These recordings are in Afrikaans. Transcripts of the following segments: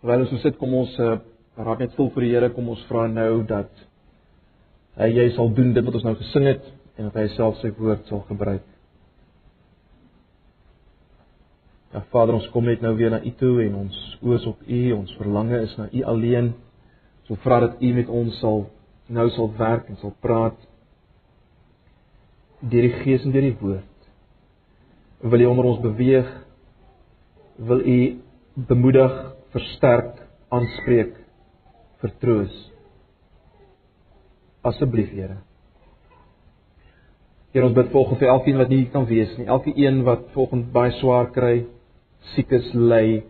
Terwyl ons so sit, kom ons uh, raak net stil vir die Here, kom ons vra nou dat hy jy sal doen dit wat ons nou gesing het en dat hy self sy woord sal gebruik. Ja Vader, ons kom net nou weer na U toe en ons oos op U, ons verlange is na U alleen. So vra dat U met ons sal nou sal werk en sal praat deur die Gees en deur die woord. Wil U onder ons beweeg? Wil U bemoedig, versterk, aanspreek, vertroos? Asseblief, Here. Here, ons bid volgens vir elkeen wat nie kan wees nie, elkeen wat volgens baie swaar kry, siek is, ly.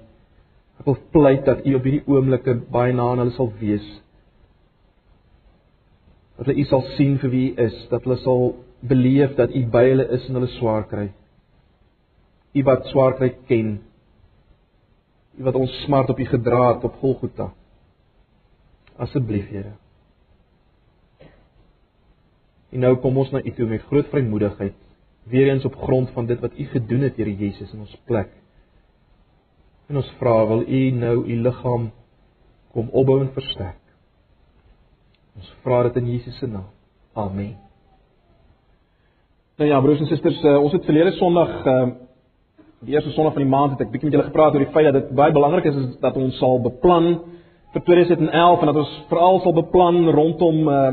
Ek wil pleit dat U op hierdie oomblikke baie na aan hulle sal wees. Dat hulle U sal sien vir wie U is, dat hulle sal beleef dat U by hulle is in hulle swaar kry. U wat swaar kry ken. U wat ons smart op U gedra het op Golgotha. Asseblief, Here. En nou kom ons na U toe met groot vrymoedigheid, weer eens op grond van dit wat U gedoen het, Here Jesus, in ons plek. En ons vra, wil U nou U liggaam kom opbou en versterk. Ons vra dit in Jesus se naam. Amen. Nou ja, broers en susters, uh, ons het verlede Sondag uh, die eerste Sondag van die maand het ek bietjie met julle gepraat oor die feit dat dit baie belangrik is, is dat ons sal beplan vir 2011 en dat ons veral sal beplan rondom uh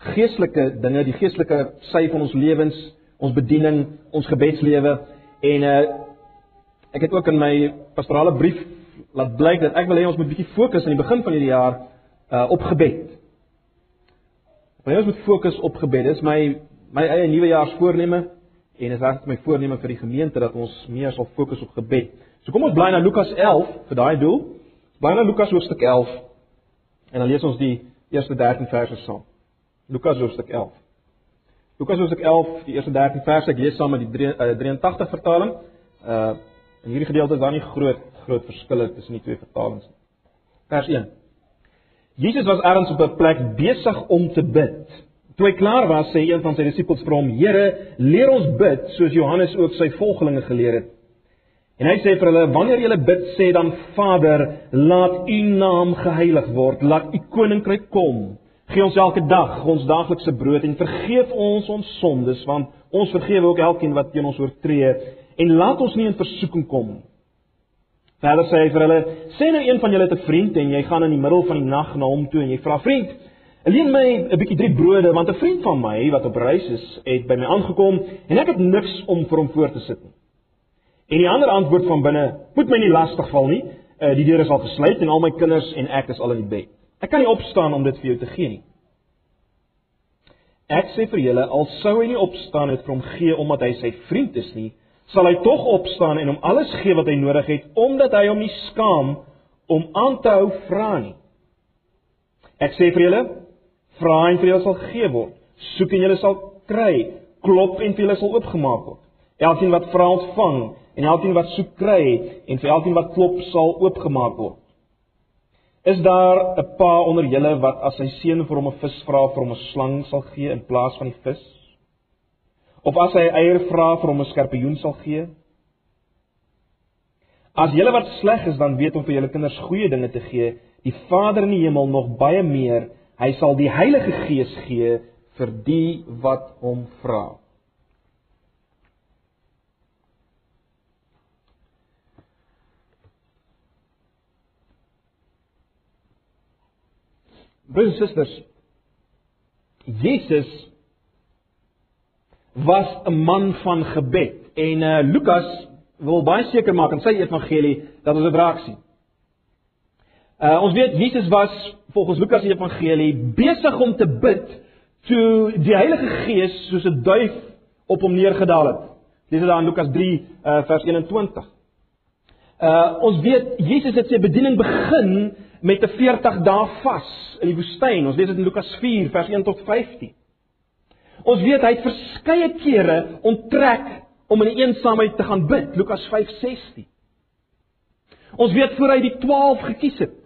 geestelike dinge, die geestelike sy van ons lewens, ons bediening, ons gebedslewe en uh ek het ook in my pastorale brief laat blyk dat ek wil hê ons moet bietjie fokus aan die begin van hierdie jaar uh op gebed. Want ons moet fokus op gebed. Dis my my eie nuwejaarsvoorneme en is regtig my voorneme vir die gemeente dat ons meer sal fokus op gebed. So kom ons bly na Lukas 11 vir daai doel. Bly na Lukas hoofstuk 11 en dan lees ons die eerste 13 verse saam. Lukas hoofstuk 11. Lukas hoofstuk 11, die eerste 13 verse, ek lees saam met die 83 eh, vertaling. Uh in hierdie gedeelte is daar nie groot groot verskille tussen die twee vertalings nie. Vers 1. Jesus was ergens op 'n plek besig om te bid. Toe hy klaar was, sê een van sy disippels vir hom: "Here, leer ons bid soos Johannes ook sy volgelinge geleer het." En hy sê vir hulle: "Wanneer julle bid, sê dan: Vader, laat U naam geheilig word, laat U koninkryk kom." Gee ons elke dag ons daaglikse brood en vergeef ons ons sondes want ons vergewe ook elkeen wat teen ons oortree en laat ons nie in versoeking kom. Verder sê hy vir hulle: "Sê nou een van julle het 'n vriend en jy gaan in die middel van die nag na hom toe en jy vra: "Vriend, leen my 'n bietjie drie brode want 'n vriend van my wat op reis is, het by my aangekom en ek het niks om vir hom voor te sit nie." En die ander antwoord van binne: "Moet my nie lastig val nie. Uh, die deur is al gesluit en al my kinders en ek is al in die bed." Ek kan nie opstaan om dit vir jou te gee nie. Ek sê vir julle, al sou hy nie opstaan het vir hom gee omdat hy sy vriend is nie, sal hy tog opstaan en hom alles gee wat hy nodig het omdat hy hom nie skaam om aan te hou vra nie. Ek sê vir julle, vra en vir julle sal gegee word. Soek en julle sal kry. Klop en vir julle sal oopgemaak word. Elkeen wat vra ontvang en elkeen wat soek kry en vir elkeen wat klop sal oopgemaak word. Is daar 'n pa onder julle wat as sy seun vir hom 'n vis vra vir hom 'n slang sal gee in plaas van die vis? Of as hy eier vra vir hom 'n skorpioen sal gee? As julle wat sleg is dan weet om vir julle kinders goeie dinge te gee, die Vader in die hemel nog baie meer, hy sal die Heilige Gees gee vir die wat hom vra. Broers en susters, Jesus was 'n man van gebed en uh, Lukas wil baie seker maak in sy evangelie dat ons dit raak sien. Uh, ons weet Jesus was volgens Lukas se evangelie besig om te bid toe die Heilige Gees soos 'n duif op hom neergedaal het. Dis daar in Lukas 3 uh, vers 21. Uh ons weet Jesus het sy bediening begin met 'n 40 dae vas in die woestyn. Ons lees dit in Lukas 4 vers 1 tot 15. Ons weet hy het verskeie kere onttrek om in die eensaamheid te gaan bid, Lukas 5:16. Ons weet voor hy die 12 gekies het.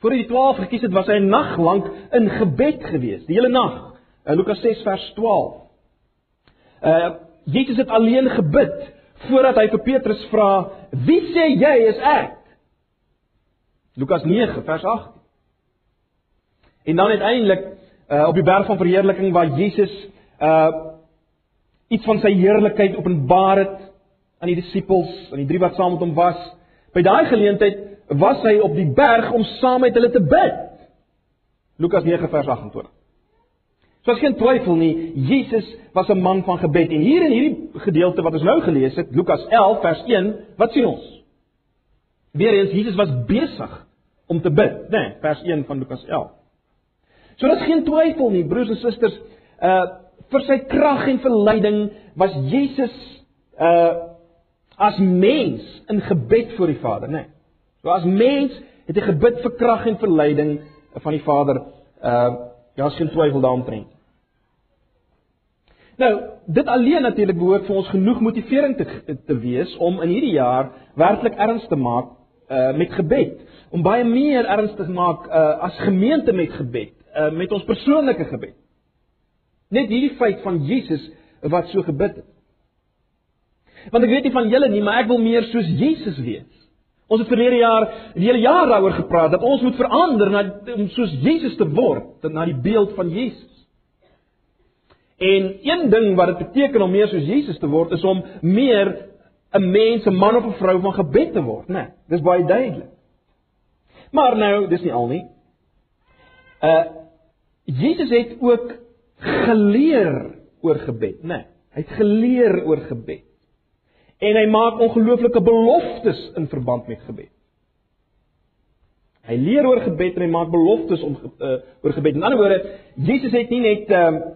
Voor hy die 12 gekies het, was hy 'n nag lank in gebed gewees, die hele nag. In Lukas 6 vers 12. Uh Jesus het alleen gebid voordat hy vir Petrus vra, "Wie sê jy is ek?" Lukas 9 vers 8. En dan uiteindelik uh, op die berg van verheerliking waar Jesus uh iets van sy heerlikheid openbaar het aan die disippels, aan die drie wat saam met hom was. By daai geleentheid was hy op die berg om saam met hulle te bid. Lukas 9 vers 28. So as geen twyfel nie, Jesus was 'n man van gebed en hier in hierdie gedeelte wat ons nou gelees het, Lukas 11 vers 1, wat sien ons? Weereens Jesus was besig om te bid, né? Nee, vers 1 van Lukas 11. So daar's geen twyfel nie, broers en susters, uh vir sy krag en verleiding was Jesus uh as mens in gebed voor die Vader, né? Nee. So as mens het hy gebid vir krag en verleiding van die Vader. Uh daar's geen twyfel daaroor. Nou, dit alleen natuurlik behoort vir ons genoeg motivering te te wees om in hierdie jaar werklik erns te maak uh met gebed, om baie meer erns te maak uh as gemeente met gebed, uh met ons persoonlike gebed. Net hierdie feit van Jesus wat so gebid het. Want ek weet nie van julle nie, maar ek wil meer soos Jesus wees. Ons het verlede jaar die hele jaar daaroor gepraat dat ons moet verander na om soos Jesus te word, na die beeld van Jesus. En een ding wat dit beteken om meer soos Jesus te word is om meer 'n mens, 'n man of 'n vrou van gebed te word, né? Nee, dis baie duidelik. Maar nou, dis nie al nie. Uh Jesus het ook geleer oor gebed, né? Nee, hy het geleer oor gebed en hy maak ongelooflike beloftes in verband met gebed. Hy leer oor gebed en hy maak beloftes om uh, oor gebed. In ander woorde, Jesus het nie net ehm uh,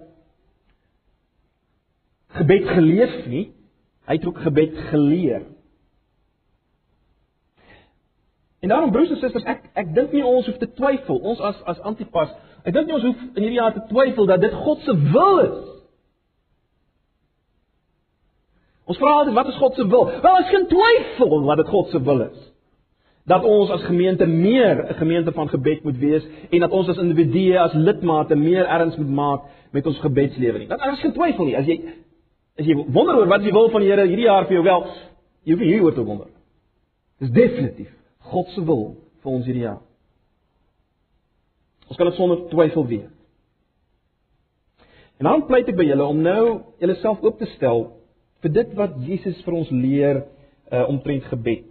gebed geleef nie, hy het ook gebed geleer. En daarom broers en susters, ek ek dink nie ons hoef te twyfel, ons as as antipas, ek dink nie ons hoef in hierdie jaar te twyfel dat dit God se wil is Ons vra altyd wat is God se wil? Wel, is geen twyfel wat dit God se wil is. Dat ons as gemeente meer 'n gemeente van gebed moet wees en dat ons as individue, as lidmate meer erns moet maak met ons gebedslewe nie. Dat is geen twyfel nie. As jy as jy wonder oor wat die wil van die Here hierdie jaar vir jou wel, jy hoef hieroor te wonder. Dis definitief God se wil vir ons hierdie jaar. Ons kan dit sonder twyfel weet. En dan pleit ek by julle om nou julleself oop te stel vir dit wat Jesus vir ons leer uh, omtrent gebed.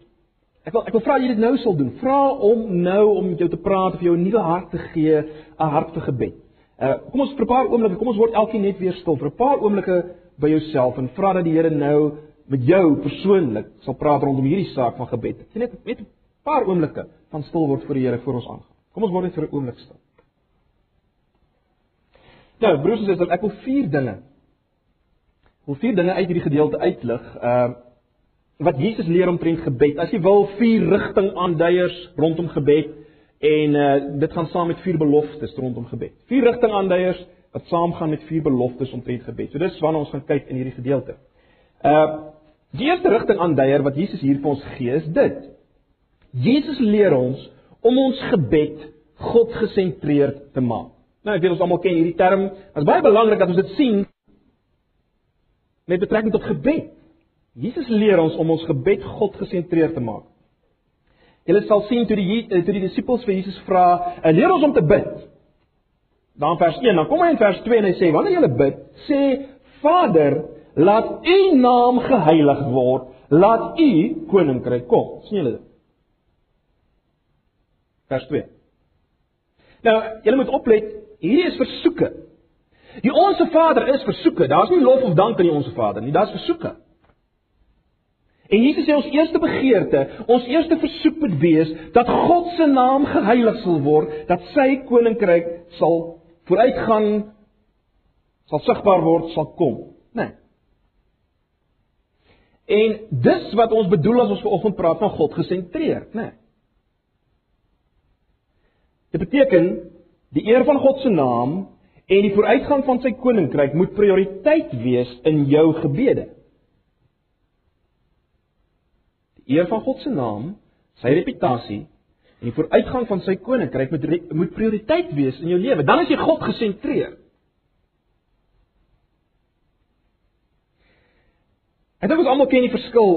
Ek wil ek wil vra jy dit nou sal doen. Vra om nou om met jou te praat of jou 'n nuwe hart te gee, 'n hart vir gebed. Uh kom ons vir 'n paar oomblikke, kom ons word elkeen net weer stil vir 'n paar oomblikke by jouself en vra dat die Here nou met jou persoonlik sal praat rondom hierdie saak van gebed. Jy net net 'n paar oomblikke van stil word voor die Here voor ons aangaan. Kom ons word net vir 'n oomblik stil. Nou, broers en susters, ek wil vier dinge wil vier dinge uit hierdie gedeelte uitlig. Ehm uh, wat Jesus leer omtrent gebed. As jy wil vier rigting aanduiers rondom gebed en uh dit gaan saam met vier beloftes rondom gebed. Vier rigting aanduiers wat saamgaan met vier beloftes omtrent gebed. So dis waarna ons gaan kyk in hierdie gedeelte. Uh die eerste rigting aanduier wat Jesus hier vir ons gee is dit. Jesus leer ons om ons gebed God gesentreerd te maak. Nou ek weet ons almal ken hierdie term. Dit is baie belangrik dat ons dit sien met betrekking tot gebed. Jesus leer ons om ons gebed God gesentreerd te maak. Julle sal sien toe die eh, toe die disippels vir Jesus vra, eh, "Leer ons om te bid." Dan vers 1, dan kom hy in vers 2 en hy sê, "Wanneer julle bid, sê Vader, laat U naam geheilig word, laat U koninkryk kom." sien julle dit? Vers 2. Nou, julle moet oplet, hierdie is versoeke. Die onsse Vader is versoeke. Daar's nie lof of dank aan die onsse Vader nie, daar's versoeke. En Jesus sê ons eerste begeerte, ons eerste versoek moet wees dat God se naam geheilig sal word, dat sy koninkryk sal vooruitgaan, sal sigbaar word, sal kom, né? Nee. En dis wat ons bedoel as ons vanoggend praat van God gesentreerd, né? Nee. Dit beteken die eer van God se naam En die vooruitgang van sy koninkryk moet prioriteit wees in jou gebede. Die eer van God se naam, sy reputasie en die vooruitgang van sy koninkryk moet moet prioriteit wees in jou lewe. Dan is jy God gesentreer. Ek dink ons almal ken die verskil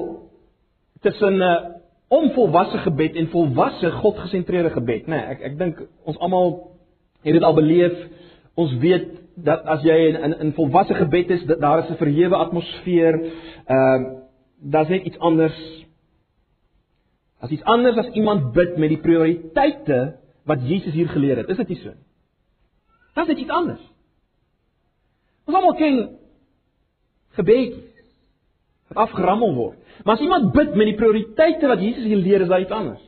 tussen 'n uh, om volwasse gebed en volwasse God-gesentreerde gebed, né? Nee, ek ek dink ons almal het dit al beleef. Ons weet dat as jy in in, in volwasse gebed is, dat daar is 'n verhewe atmosfeer. Ehm uh, daar's net iets anders. As iets anders as iemand bid met die prioriteite wat Jesus hier geleer het. Is dit nie so nie? Dit is iets anders. Ons almal ken gebedjies wat afgerammel word. Maar as iemand bid met die prioriteite wat Jesus hier leer, is iets anders.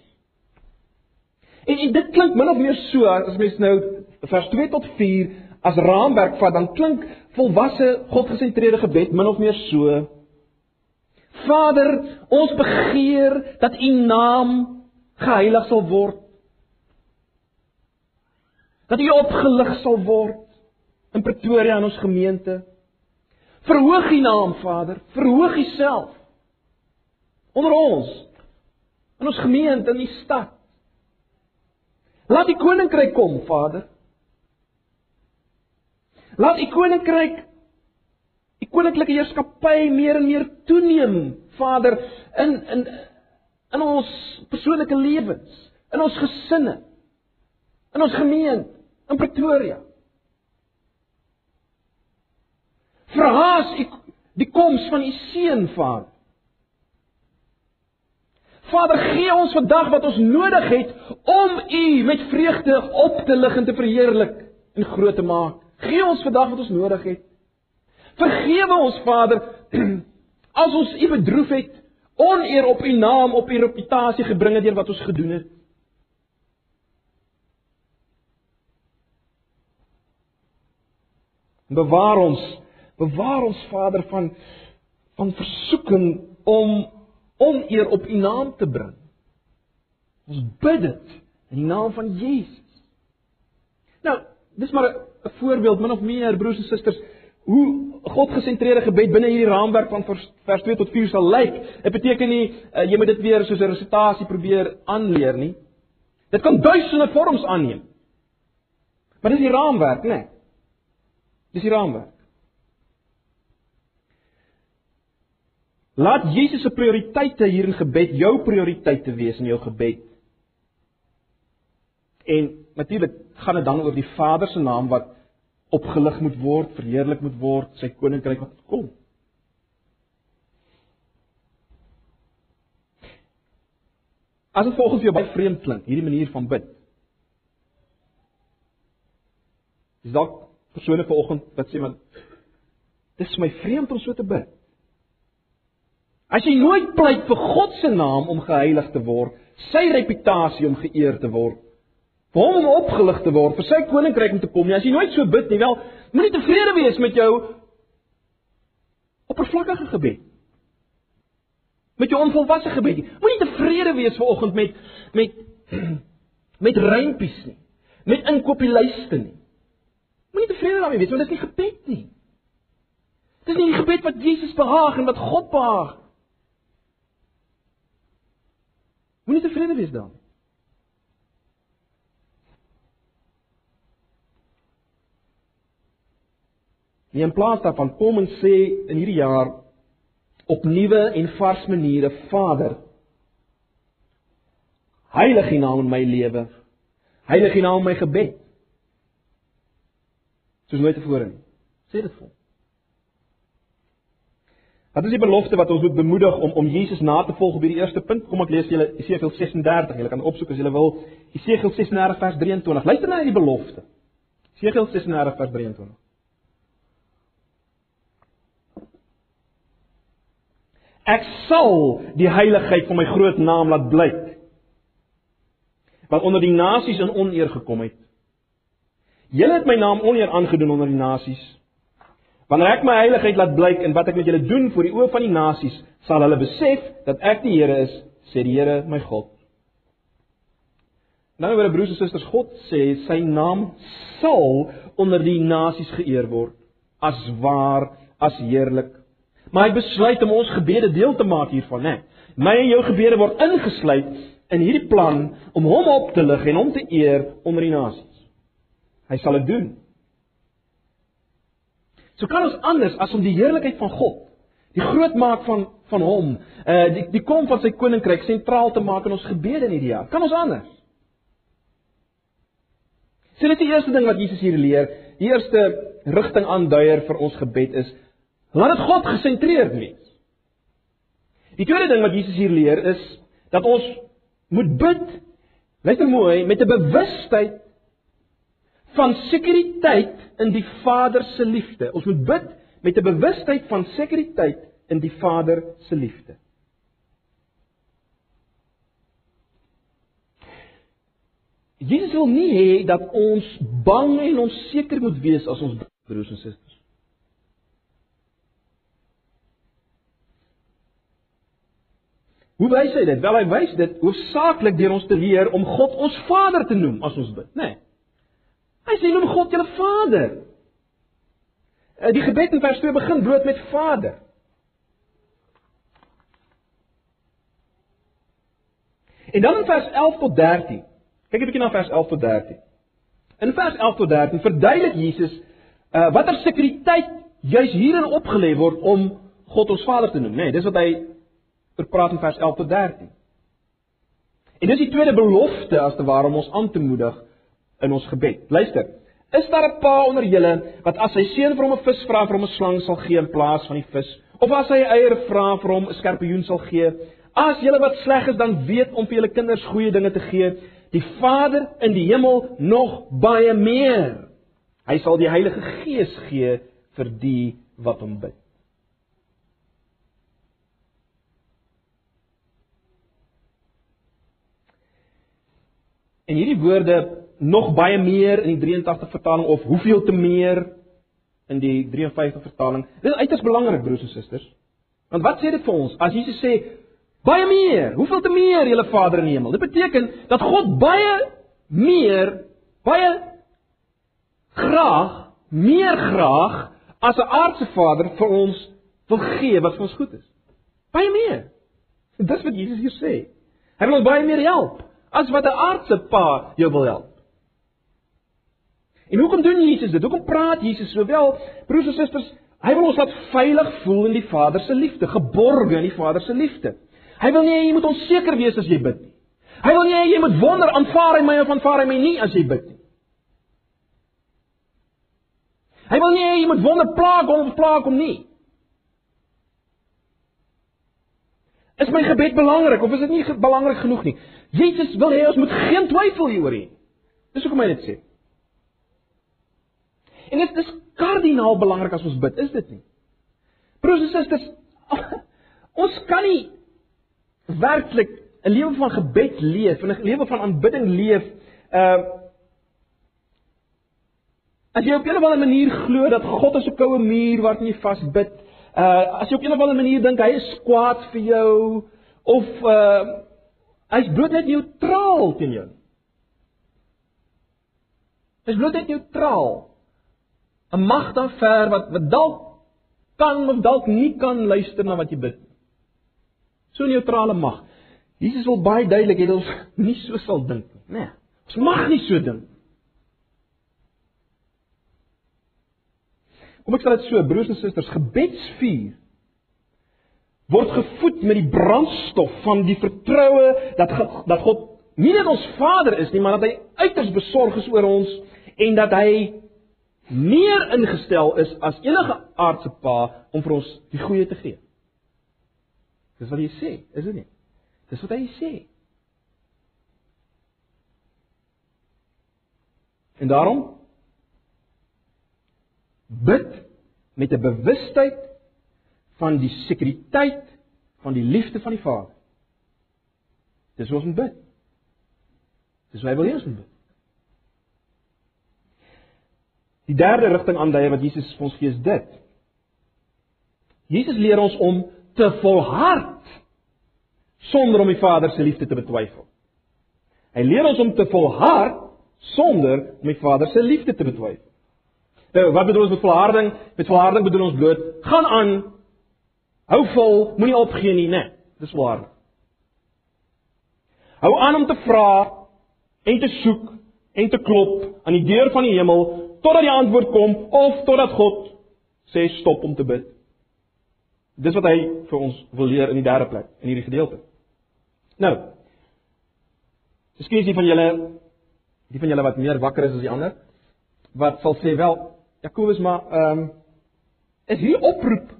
En, en dit klink min of meer so as mens nou vers 2 tot 4 as raamwerk vat, dan klink volwasse godgesentreerde gebed min of meer so: Vader, ons begeer dat U naam geheilig sal word. Dat U opgelig sal word in Pretoria in ons gemeente. Verhoog U naam, Vader, verhoog U self onder ons in ons gemeente in die stad. Laat die koninkryk kom, Vader. Laat die koninkryk die koninklike heerskappy meer en meer toeneem, Vader, in in in ons persoonlike lewens, in ons gesinne, in ons gemeente, in Pretoria. Verhaas die, die koms van u seun, Vader. Vader, gee ons vandag wat ons nodig het om U met vreugde op te lig en te verheerlik en groot te maak. Gee ons vandag wat ons nodig het. Vergewe ons, Vader, as ons U bedroef het, oneer op U naam, op U reputasie gebring het deur wat ons gedoen het. Bewaar ons, bewaar ons Vader van van versoeking om oneer op u naam te bring. Ons bid dit in die naam van Jesus. Nou, dis maar 'n voorbeeld min of meer broers en susters hoe God gesentreerde gebed binne hierdie raamwerk van vers, vers 2 tot 4 sal lyk. Dit beteken nie uh, jy moet dit weer soos 'n resitasie probeer aanleer nie. Dit kan duisende vorms aanneem. Maar dis die raamwerk, né? Nee. Dis die raamwerk. Laat Jesus se prioriteite hier in gebed jou prioriteite wees in jou gebed. En natuurlik gaan dit dan oor die Vader se naam wat opgelig moet word, verheerlik moet word, sy koninkryk wat kom. As dit volgens jou baie vreemd klink, hierdie manier van bid. Is dalk persone vanoggend wat sê maar dis my vreemd om so te bid. As jy nooit pleit vir God se naam om geheilig te word, sy reputasie om geëer te word, vir hom om opgelig te word, vir sy koninkryk om te kom nie, as jy nooit so bid nie, wel, moenie tevrede wees met jou oppervlakkige gebed. Met jou onvolwasse gebed nie. Moenie tevrede wees vanoggend met met met reimpies nie, met inkopieslyste nie. Moenie tevrede daarmee wees, want dit is nie gebed nie. Dit is nie die gebed wat Jesus behaag en wat God behaag. Moenie tevrede wees daarmee. Nie in plaas daarvan kom en sê in hierdie jaar op nuwe en vars maniere Vader Heilig U naam in my lewe. Heilig U naam in my gebed. Soos nooit tevore nie. Sê dit vir hom. Wat is die belofte wat ons moet bemoedig om om Jesus na te volg op hierdie eerste punt? Kom ek lees julle Esegiel 36. Julle kan opsoek as julle wil. Esegiel 36 vers 23. Luister na hierdie belofte. Esegiel 36 vers 23. Ek sal die heiligheid van my groot naam laat blyk wat onder die nasies in oneer gekom het. Julle het my naam oneer aangedoen onder die nasies. Wanneer ek my heiligheid laat blyk in wat ek met julle doen voor die oë van die nasies, sal hulle besef dat ek die Here is, sê die Here my God. Nou word broers en susters, God sê sy naam sal onder die nasies geëer word as waar, as heerlik. Maar hy besluit om ons gebede deel te maak hiervan, né? My en jou gebede word ingesluit in hierdie plan om hom op te lig en hom te eer onder die nasies. Hy sal dit doen. So kan ons anders as om die heerlikheid van God, die groot maak van van hom, uh die die kom van sy koninkryk sentraal te maak in ons gebede in hierdie jaar. Kan ons anders? So dit is die eerste ding wat Jesus hier leer. Die eerste rigting aanduier vir ons gebed is laat dit God gesentreerd wees. Die tweede ding wat Jesus hier leer is dat ons moet bid. Luister mooi met 'n bewustheid van sekuriteit in die Vader se liefde. Ons moet bid met 'n bewustheid van sekuriteit in die Vader se liefde. Jesus wil nie hê dat ons bang en onseker moet wees as ons broers en susters. Hoe wys hy dit? Wel hy wys dit hoofsaaklik deur ons te leer om God ons Vader te noem as ons bid, né? Nee. Hy sê noem God julle Vader. Eh, die gebed in vers 2 begin bloot met Vader. En dan in vers 11 tot 13. Kyk 'n bietjie na vers 11 tot 13. In vers 11 tot 13 verduidelik Jesus uh watter sekuriteit juis hierin opgelê word om God ons Vader te noem, né? Nee, dis wat hy verpraat in vers 11 tot 13. En dis die tweede belofte as te ware om ons aan te moedig in ons gebed. Luister, is daar 'n pa onder julle wat as sy seun vir hom 'n vis vra vir hom 'n slang sal gee in plaas van die vis, of as hy eier vra vir hom 'n skorpioen sal gee? As julle wat sleg is dan weet om vir julle kinders goeie dinge te gee, die Vader in die hemel nog baie meer. Hy sal die Heilige Gees gee vir die wat hom bid. En hierdie woorde nog baie meer in die 83 vertaling of hoeveel te meer in die 53 vertaling. Dit is uiters belangrik broers en susters. Want wat sê dit vir ons? As Jesus sê baie meer, hoeveel te meer julle Vader in die hemel? Dit beteken dat God baie meer, baie graag, meer graag as 'n aardse Vader vir ons wil gee wat vir ons goed is. Baie meer. Dis wat Jesus hier sê. Hy wil ons baie meer help as wat 'n aardse pa jou wil help. En hoekom doen Jesus dit? Hoekom praat Jesus sowel? Broers en susters, hy wil ons laat veilig voel in die Vader se liefde, geborge in die Vader se liefde. Hy wil nie hê jy moet onseker wees as jy bid nie. Hy wil nie hê jy moet wonder aanvaar hy my of aanvaar hy my nie as jy bid nie. Hy wil nie hê jy moet wonder plaag hom of plaag hom nie. Is my gebed belangrik of is dit nie belangrik genoeg nie? Jesus wil hê ons moet geen twyfel hieroor hê. Dis hoekom hy dit sê. En dit is kardinaal belangrik as ons bid, is dit nie? Broers en susters, ons kan nie werklik 'n lewe van gebed leef, 'n lewe van aanbidding leef, uh As jy op 'n of ander manier glo dat God is 'n koue muur waarteen jy vasbid, uh as jy op 'n of ander manier dink hy is kwaad vir jou of uh Hy's bloot net neutraal teen jou. Hy's bloot net neutraal. 'n Mag dan ver wat wat dalk kan of dalk nie kan luister na wat jy bid. So neutrale mag. Jesus wil baie duidelik hê ons nie so sal dink nie, né? Nee, ons mag nie so dink. Kom ek sê dit so, broers en susters, gebedsvuur word gevoed met die brandstof van die vertroue dat dat God nie net ons Vader is nie, maar dat hy uiters besorg is oor ons en dat hy meer ingestel is as enige aardse pa om vir ons die goeie te gee. Dis wat hy sê, is dit nie? Dis wat hy sê. En daarom bid met 'n bewustheid van die sekuriteit van die liefde van die Vader. Dis hoe ons moet bid. Dis hoe hy wil hê ons moet bid. Die derde rigting aandui wat Jesus vir ons gee is dit. Jesus leer ons om te volhard sonder om die Vader se liefde te betwyfel. Hy leer ons om te volhard sonder om die Vader se liefde te betwyfel. Nou, wat bedoel ons met volharding? Met volharding bedoel ons bloot gaan aan Hou vol, moenie opgee nie, né? Dis waar. Hou aan om te vra en te soek en te klop aan die deur van die hemel totdat die antwoord kom of totdat God sê stop om te bid. Dis wat hy vir ons wil leer in die derde plek in hierdie gedeelte. Nou. Miskien is die van julle die van julle wat meer wakker is as die ander wat sal sê wel Jakobus maar ehm um, is hierdie oproep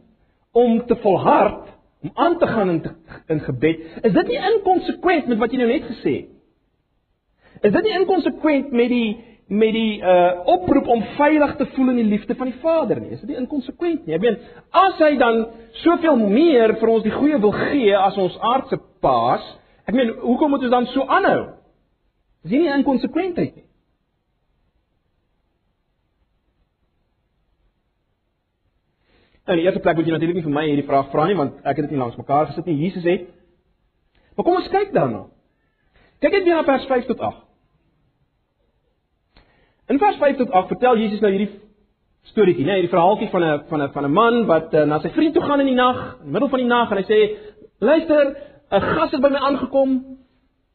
om te volhard om aan te gaan in te, in gebed is dit nie inkonsekwent met wat jy nou net gesê het Is dit nie inkonsekwent met die met die uh oproep om veilig te voel in die liefde van die Vader nie? Is dit nie inkonsekwent nie? Ek meen, as hy dan soveel meer vir ons die goeie wil gee as ons aardse paas, ek meen, hoekom moet ons dan so aanhou? Is dit nie inkonsekwentheid nie? Nou, in die eerste plek moet jy natuurlik nie vir my hierdie vraag vra nie, want ek het dit nie langs mekaar gesit nie. Jesus het. Maar kom ons kyk daarna. Kyk net weer na vers 5 tot 8. In vers 5 tot 8 vertel Jesus nou hierdie storieetjie, né, hierdie verhaaltjie van 'n van 'n van 'n man wat uh, na sy vriend toe gaan in die nag, in die middel van die nag en hy sê: "Luister, 'n gas het by my aangekom.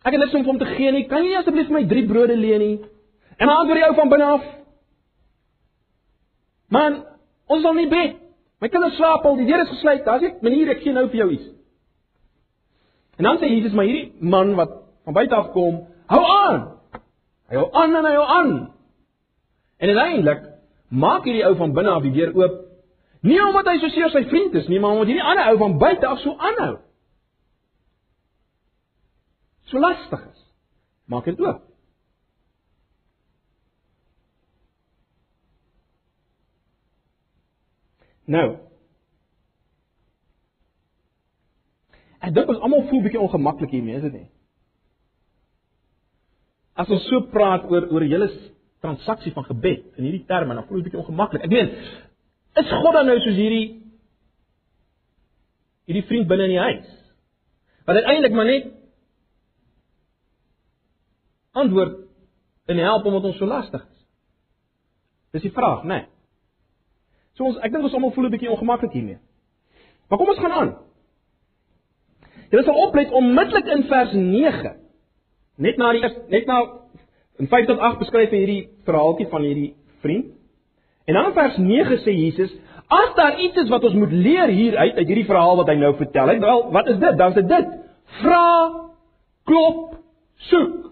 Ek het niks om hom te gee nie. Kan jy asseblief vir my drie brode leen nie?" En dan antwoord hy ou van binne af: "Man, ons sal nie bid. My kinders slaap al, die deur is gesluit. Daar's ek manier ek gee nou vir jou iets." En dan sê Jesus: "Maar hierdie man wat van buite af kom, hou aan. Hy hou aan en hy hou aan." En uiteindelik maak hierdie ou van binne af die deur oop. Nie omdat hy so seer sy vriend is nie, maar omdat hierdie ander ou van buite af so aanhou. So lastig is. Maak dit oop. Nou. Ek dink ons almal voel bietjie ongemaklik hiermee, is dit nie? As ons so praat oor oor hele transaksie van gebed in hierdie terme, dan voel dit 'n bietjie ongemaklik. Ek meen, is God dan nou soos hierdie hierdie vriend binne in die huis? Wat uiteindelik maar net antwoord en help omdat ons so lastig is. Dis die vraag, né? Nee. So ons ek dink ons almal voel 'n bietjie ongemaklik hiermee. Maar kom ons gaan aan. Jy sal oplet onmiddellik in vers 9. Net na die net na In 5 tot 8 beskryf hy hierdie verhaaltjie van hierdie vriend. En dan in vers 9 sê Jesus, as daar iets is wat ons moet leer hier uit uit hierdie verhaal wat hy nou vertel, hy wel, wat is dit? Dan is dit: vra, klop, soek.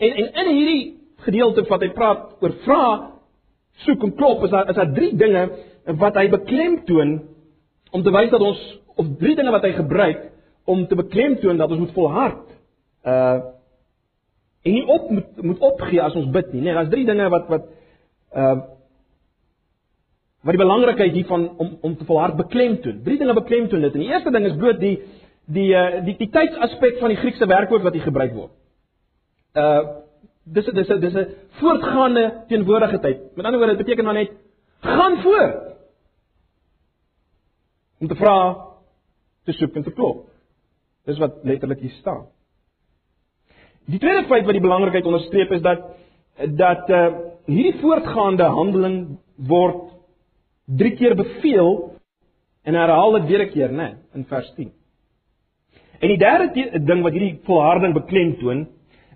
En en in hierdie gedeelte wat hy praat oor vra, soek en klop, is daar is daar drie dinge wat hy beklemtoon om te wys dat ons of drie dinge wat hy gebruik om te beklemtoon dat ons moet volhard. Uh en nie op moet moet opgee as ons bid nie. Nee, daar's drie dinge wat wat uh, wat die belangrikheid hiervan om om te volhard beklemtoon. Drie dinge beklemtoon dit. En die eerste ding is bloot die die uh, die die tydsaspek van die Griekse werkwoord wat hier gebruik word. Uh dis dis dis 'n voortgaande teenwoordige tyd. Met ander woorde, dit beteken maar net gaan voort. Om te vra, te soek en te klop. Dis wat letterlik hier staan. Die tweede feit wat die belangrikheid onderstreep is dat dat uh, hierdie voortgaande handeling word drie keer beveel en herhaal dit weer 'n keer, né, in vers 10. En die derde ding wat hierdie volharding beklemtoon,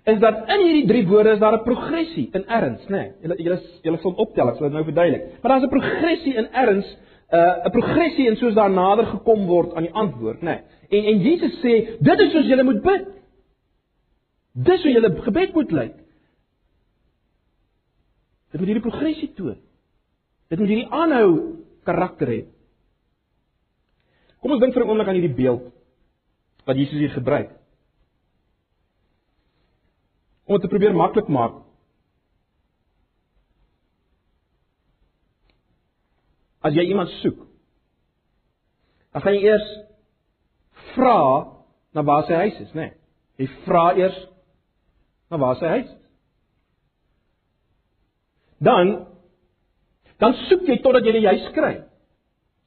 is dat in hierdie drie woorde is daar 'n progressie in erns, né? Julle julle julle sal optel, ek sal dit nou verduidelik. Maar daar's 'n progressie in erns, uh, 'n progressie in soos daar nader gekom word aan die antwoord, né? En en Jesus sê, dit is soos julle moet bid. Dis hoe julle gebed moet lyk. Dit moet hierdie progressie toon. Dit moet hierdie aanhou karakter hê. Kom ons dink vir 'n oomblik aan hierdie beeld wat Jesus hier gebruik. Om te probeer maklik maak. As jy iemand soek, dan gaan jy eers vra na waar sy huis is, né? Nee. Jy vra eers na waar sy huis is. Dan dan soek jy totdat jy die huis kry.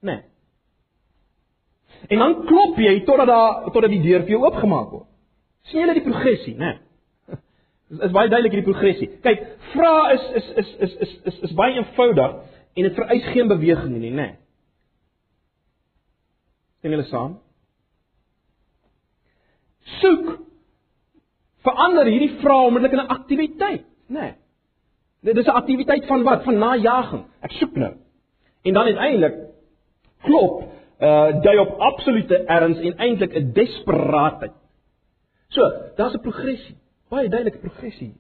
Né? Nee. En dan klop jy totdat daar totdat die deur vir jou oopgemaak word. sien julle die progressie, né? Nee. Is, is baie duidelik hierdie progressie. Kyk, vra is is is is is is, is baie eenvoudig en dit vereis geen beweging nie, né? Nee. Sien julle saam? Soek verander hierdie vrae onmiddellik in 'n aktiwiteit, né? Nee. Dit is 'n aktiwiteit van wat? Van najaging. Ek soek nou. En dan uiteindelik klop uh dui op absolute erns en eintlik 'n desperaatheid. So, daar's 'n progressie, baie duidelike progressie.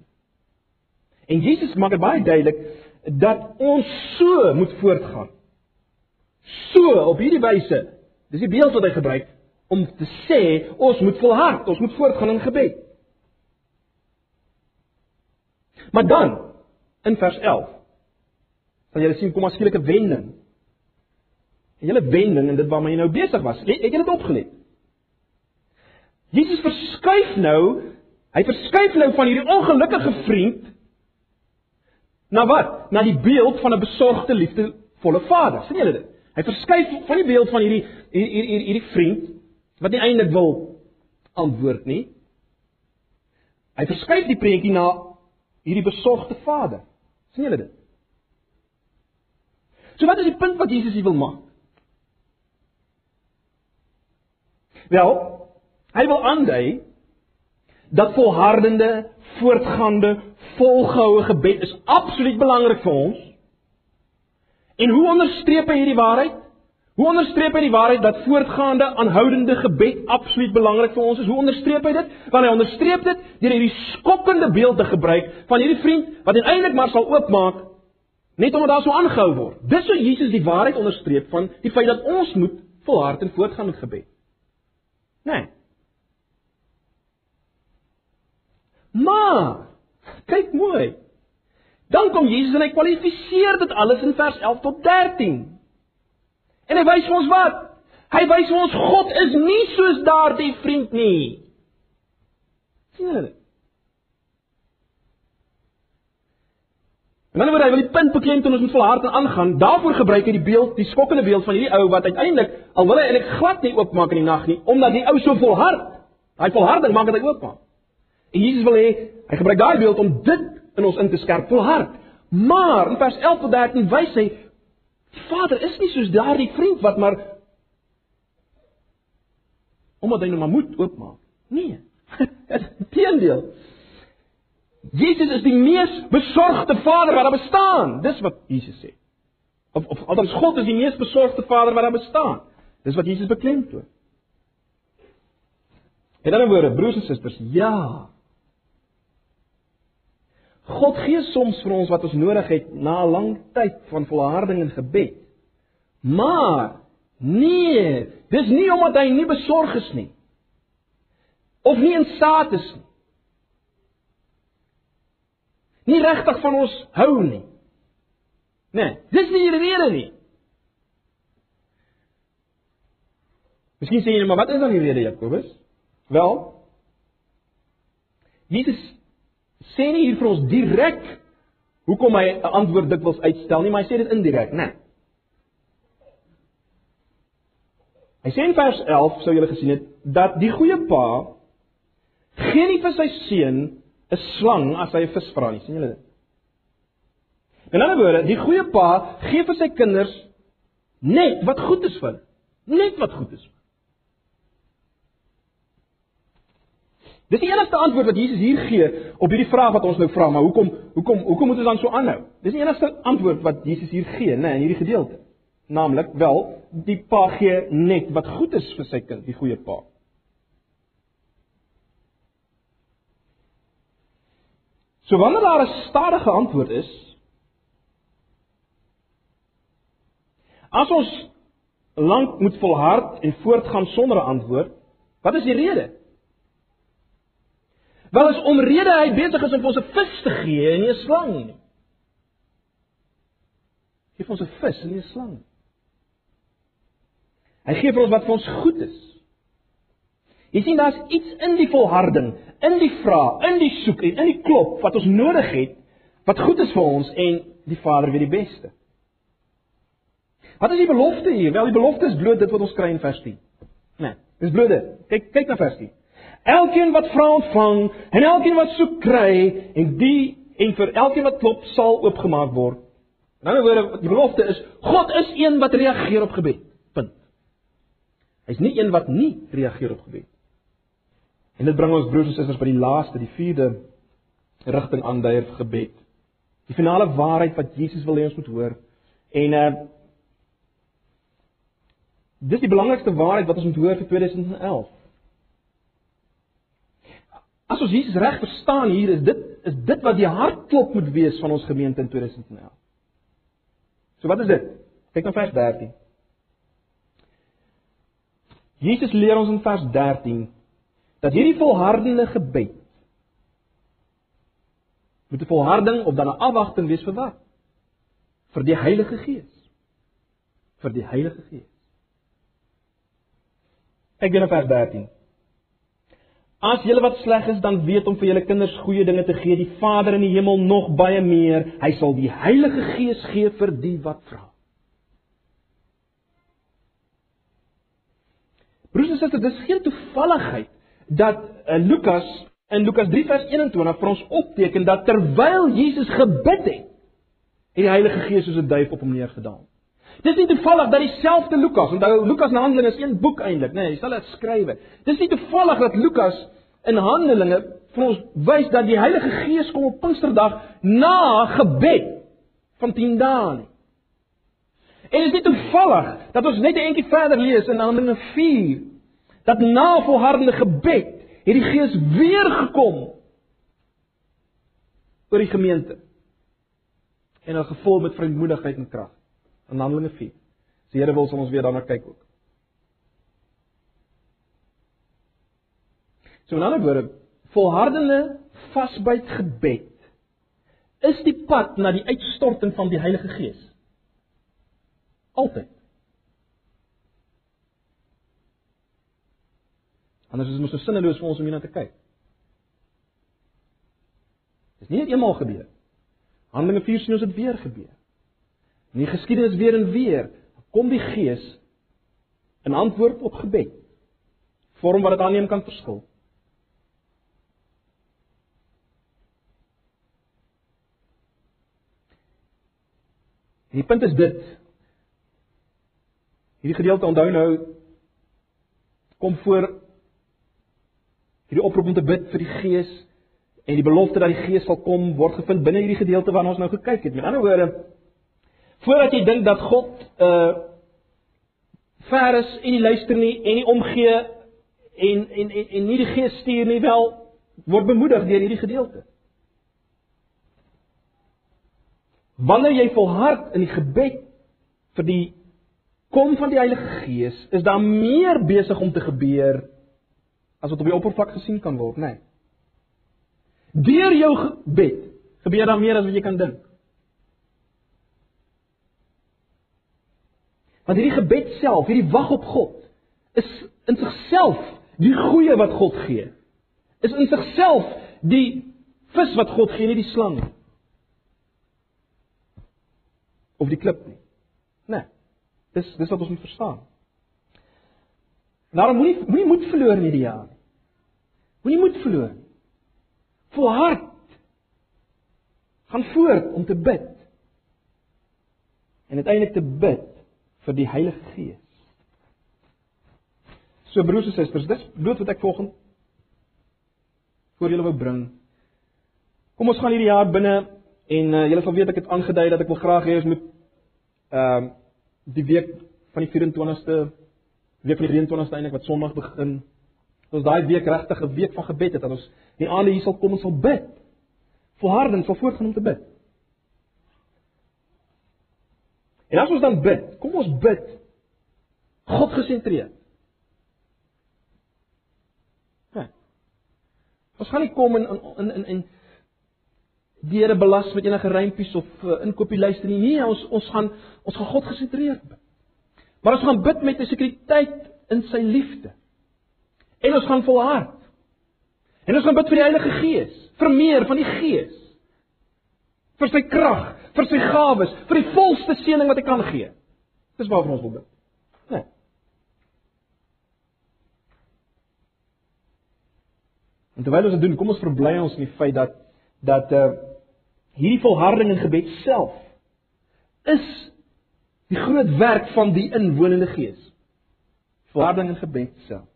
En Jesus maak dit baie duidelik dat ons so moet voortgaan. So op hierdie wyse. Dis die beeld wat hy gebruik om te sê ons moet volhard, ons moet voortgaan in gebed. Maar dan in vers 11 sal jy sien kom 'n wending. 'n Hele wending en dit waarmee jy nou besig was. Het jy dit opgelet? Jesus verskuif nou, hy verskuif nou van hierdie ongelukkige vriend na wat? Na die beeld van 'n besorgde liefdevolle vader. sien julle dit? Hy verskuif van die beeld van hierdie hierdie hierdie hierdie vriend wat nie eintlik wil antwoord nie. Hy verskuif die prentjie na hierdie besorgde vader. sien julle dit? So wat is die punt wat Jesus hier wil maak? Wel, hy wil aandui dat volhardende, voortgaande, volgehoue gebed is absoluut belangrik vir ons. En hoe onderstreep hy hierdie waarheid? Hoe onderstreep hy die waarheid dat voortgaande, aanhoudende gebed absoluut belangrik vir ons is? Hoe onderstreep hy dit? Want hy onderstreep dit deur hierdie skokkende beeld te gebruik van hierdie vriend wat uiteindelik maar sal oopmaak Net omdat daar so aangehou word. Dis hoe Jesus die waarheid onderstreep van die feit dat ons moet volhard en voortgaan met gebed. Nee. Maar kyk mooi. Dan kom Jesus en hy kwalifiseer dit alles in vers 11 tot 13. En hy wys ons wat? Hy wys ons God is nie soos daardie vriend nie. sien jy dan word hy wil die punt bekend en ons moet volhard en aangaan. Daarvoor gebruik hy die beeld, die skokkende beeld van hierdie ou wat uiteindelik al wil hy eintlik glad nie oopmaak in die nag nie, omdat die ou so volhard. Hy volharding maak dat hy oopmaak. En Jesus wil hê hy gebruik daai beeld om dit in ons in te skerp, volhard. Maar in vers 11 tot 13 wys hy Vader is nie soos daardie vriend wat maar omdat hy nou maar moet oopmaak. Nee. Teendeel. Jesus is die mees besorgde Vader wat daar bestaan. Dis wat Jesus sê. Of of althans God is die mees besorgde Vader wat daar bestaan. Dis wat Jesus beklemtoon. In ander woorde, broers en susters, ja. God gee soms vir ons wat ons nodig het na 'n lang tyd van volharding en gebed. Maar nee, dis nie omdat hy nie besorg is nie. Of nie in staat is nie. nie regtig van ons hou nie. Nee, dis nie die rede nie. Miskien sê jy maar wat is dan die rede Jakobus? Wel, Jesus sê nie hier vir ons direk hoekom hy 'n antwoord dikwels uitstel nie, maar hy sê dit indirek, né? Nee. Hy sê in vers 11, sou julle gesien het, dat die goeie pa gee nie vir sy seun 'n slang as hy 'n vis vra nie, sien julle dit? In ander woorde, die goeie pa gee vir sy kinders net wat goed is vir hulle. Net wat goed is. Dis die enigste antwoord wat Jesus hier gee op hierdie vraag wat ons nou vra, maar hoekom hoekom hoekom moet ons dan so aanhou? Dis die enigste antwoord wat Jesus hier gee, né, in hierdie gedeelte. Naamlik, wel, die pa gee net wat goed is vir sy kind, die goeie pa. So wanneer daar 'n stadige antwoord is, as ons lank moet volhard en voortgaan sonder 'n antwoord, wat is die rede? Wel is omrede hy besig is om ons 'n vis te gee en nie 'n slang nie. Gee ons 'n vis en nie 'n slang. Hy gee vir ons wat vir ons goed is. Jy sien daar's iets in die volharding, in die vraag, in die soek en in die klop wat ons nodig het wat goed is vir ons en die Vader weet die beste. Wat is die belofte hier? Wel die belofte is bloot dit wat ons kry in vers 10. Nee, dis bloot dit. Kyk kyk na vers 10. Elkeen wat vra ontvang en elkeen wat soek kry en die en vir elkeen wat klop sal oopgemaak word. In ander woorde, die belofte is God is een wat reageer op gebed. Punt. Hy's nie een wat nie reageer op gebed nie. En dit bring ons broers en susters by die laaste, die vierde rigting aanduier vir gebed. Die finale waarheid wat Jesus wil hê ons moet hoor. En uh Dis die belangrikste waarheid wat ons moet hoor vir 2011. As ons Jesus reg verstaan hier is dit is dit wat die hartklop moet wees van ons gemeente in 2011. So wat is dit? Kyk na vers 13. Jesus leer ons in vers 13 dat hierdie volhardende gebed met 'n volharding of dan 'n afwagting wees vir wat? Vir die Heilige Gees. Vir die Heilige Gees. Ek gaan na vers 13. As julle wat sleg is, dan weet om vir julle kinders goeie dinge te gee, die Vader in die hemel nog baie meer. Hy sal die Heilige Gees gee vir die wat vra. Broers en susters, dis geen toevalligheid dat uh, Lukas in Lukas 3 vers 21 vir ons opteken dat terwyl Jesus gebid het, het die Heilige Gees soos 'n duif op hom neergedaal. Dis nie toevallig dat dieselfde Lukas, onthou Lukas se Handelinge is een boek eintlik, nê, nee, hy sal dit skrywe. Dis nie toevallig dat Lukas in Handelinge vir ons wys dat die Heilige Gees kom op Pinksterdag na gebed van 10 dae nie. En dit is toevallig dat ons net 'n entjie verder lees in Handelinge 4 dat na volhardende gebed het die Gees weer gekom oor die gemeente. En hulle gevul met vrymoedigheid en krag in Handelinge 4. Die Here wil ons weer daarna kyk ook. So in ander woorde, volhardende vasbyt gebed is die pad na die uitstorting van die Heilige Gees. Altyd. Anders is dit mos so sinneloos vir ons om hierna te kyk. Dis nie net eenmaal gebeur. Handelinge 4 sien ons dit weer gebeur. In die geskiedenis weer en weer kom die Gees in antwoord op gebed. Vorm wat dit aanneem kan verskil. Die punt is dit. Hierdie gedeelte onthou nou kom voor hierdie oproep om te bid vir die Gees en die belofte dat die Gees sal kom word gevind binne hierdie gedeelte waarna ons nou gekyk het. Met ander woorde, Voordat jy dink dat God uh ver is en nie luister nie en nie omgee en en en, en nie die Gees stuur nie wel word bemoedig deur hierdie gedeelte. Wanneer jy volhard in die gebed vir die kom van die Heilige Gees, is daar meer besig om te gebeur as wat op die oppervlak gesien kan word, né? Nee. Deur jou gebed gebeur daar meer as wat jy kan dink. Want hierdie gebed self, hierdie wag op God, is in sigself die goeie wat God gee. Is in sigself die vis wat God gee, nie die slang nie. Of die klip nie. Nee. Dis dis wat ons moet verstaan. Daarom moenie moenie moed verloor in hierdie jaar nie. Moenie moed verloor nie. Volhard. Gaan voort om te bid. En uiteindelik te bid vir die Heilige Gees. So broers en susters, dis bloot wat ek volgens voor julle wou bring. Kom ons gaan hierdie jaar binne en uh, julle sal weet ek het aangedui dat ek wil graag hê ons moet ehm uh, die week van die 24ste week van die 23ste eintlik wat Sondag begin. Ons daai week regtig 'n week van gebed het dat ons die aande hier sal kom en sal bid. Volharding sal voortgaan om te bid. En as ons dan bid, kom ons bid God gesentreerd. Ja. Ons gaan nie kom in in in in die Here belas met enige rympies of uh, inkopielyste nie. Nee, ons ons gaan ons gaan God gesentreerd bid. Maar ons gaan bid met 'n sekuriteit in sy liefde. En ons gaan volhard. En ons gaan bid vir die Heilige Gees, vir meer van die Gees. Vir sy krag, vir sy gawes, vir die volste seëning wat hy kan gee. Dis waarvoor ons wil bid. Nee. En terwyl ons dit doen, kom ons verbly ons in die feit dat dat uh hierdie volharding in gebed self is die groot werk van die inwonende Gees. Volharding in gebed self.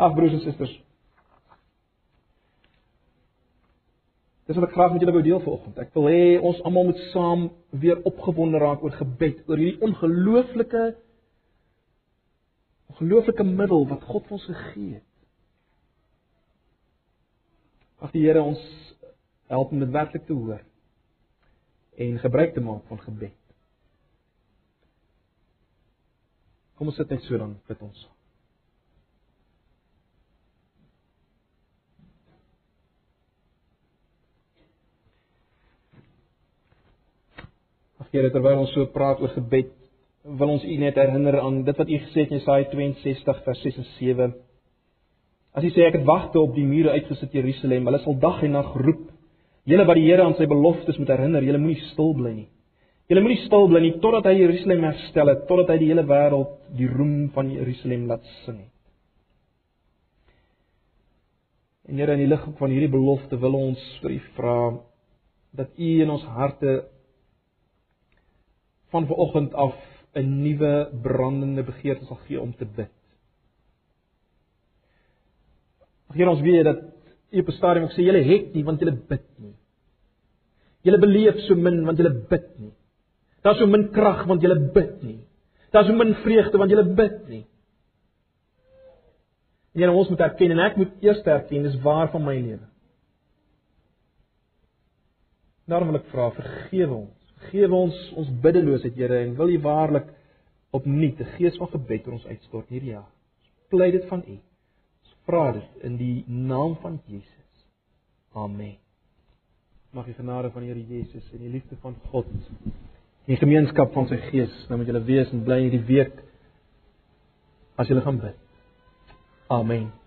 Ag broers en susters, Dis wat ek graag met julle wou deel vanoggend. Ek wil hê ons almal moet saam weer opgewonde raak oor gebed, oor hierdie ongelooflike Ongelooflike middel wat God vir ons gegee het. Ag die Here ons help om dit werklik te hoor en gebruik te maak van gebed. Kom ons sit net so dan bid ons. Ag Here, terwyl ons so praat oor gebed, wil ons U net herinner aan dit wat U gesê het in Jesaja 62 vers 6 en 7. As U sê ek het wagte op die mure uitgesit Jerusalem, hulle sal dag en nag roep. Julle wat die Here aan sy beloftes moet herinner, julle moenie stil bly nie. Julle moenie stil bly nie totdat hy Jerusalem herstel het, totdat hy die hele wêreld die roem van Jerusalem laat sing het. En Here, in die lig van hierdie belofte wil ons vir U vra dat U in ons harte van vanoggend af 'n nuwe brandende begeerte sal gee om te bid. Here ons weet dat U op 'n stadium ook sê julle het nie want julle bid nie. Julle beleef so min want julle bid nie. Daar's so min krag want julle bid nie. Daar's so min vreugde want julle bid nie. En Here ons moet erken en ek moet eers erken dis waar van my lewe. Daarom wil ek vra vergewe ons. Vergewe ons ons biddeloosheid Here en wil U waarlik opnuut 'n gees van gebed oor ons uitstort hierdie jaar. Pleit dit van U. Ons vra dit in die naam van Jesus. Amen. Mag die genade van die Here Jesus en die liefde van God en die gemeenskap van sy Gees nou met julle wees en bly hierdie week as julle gaan bid. Amen.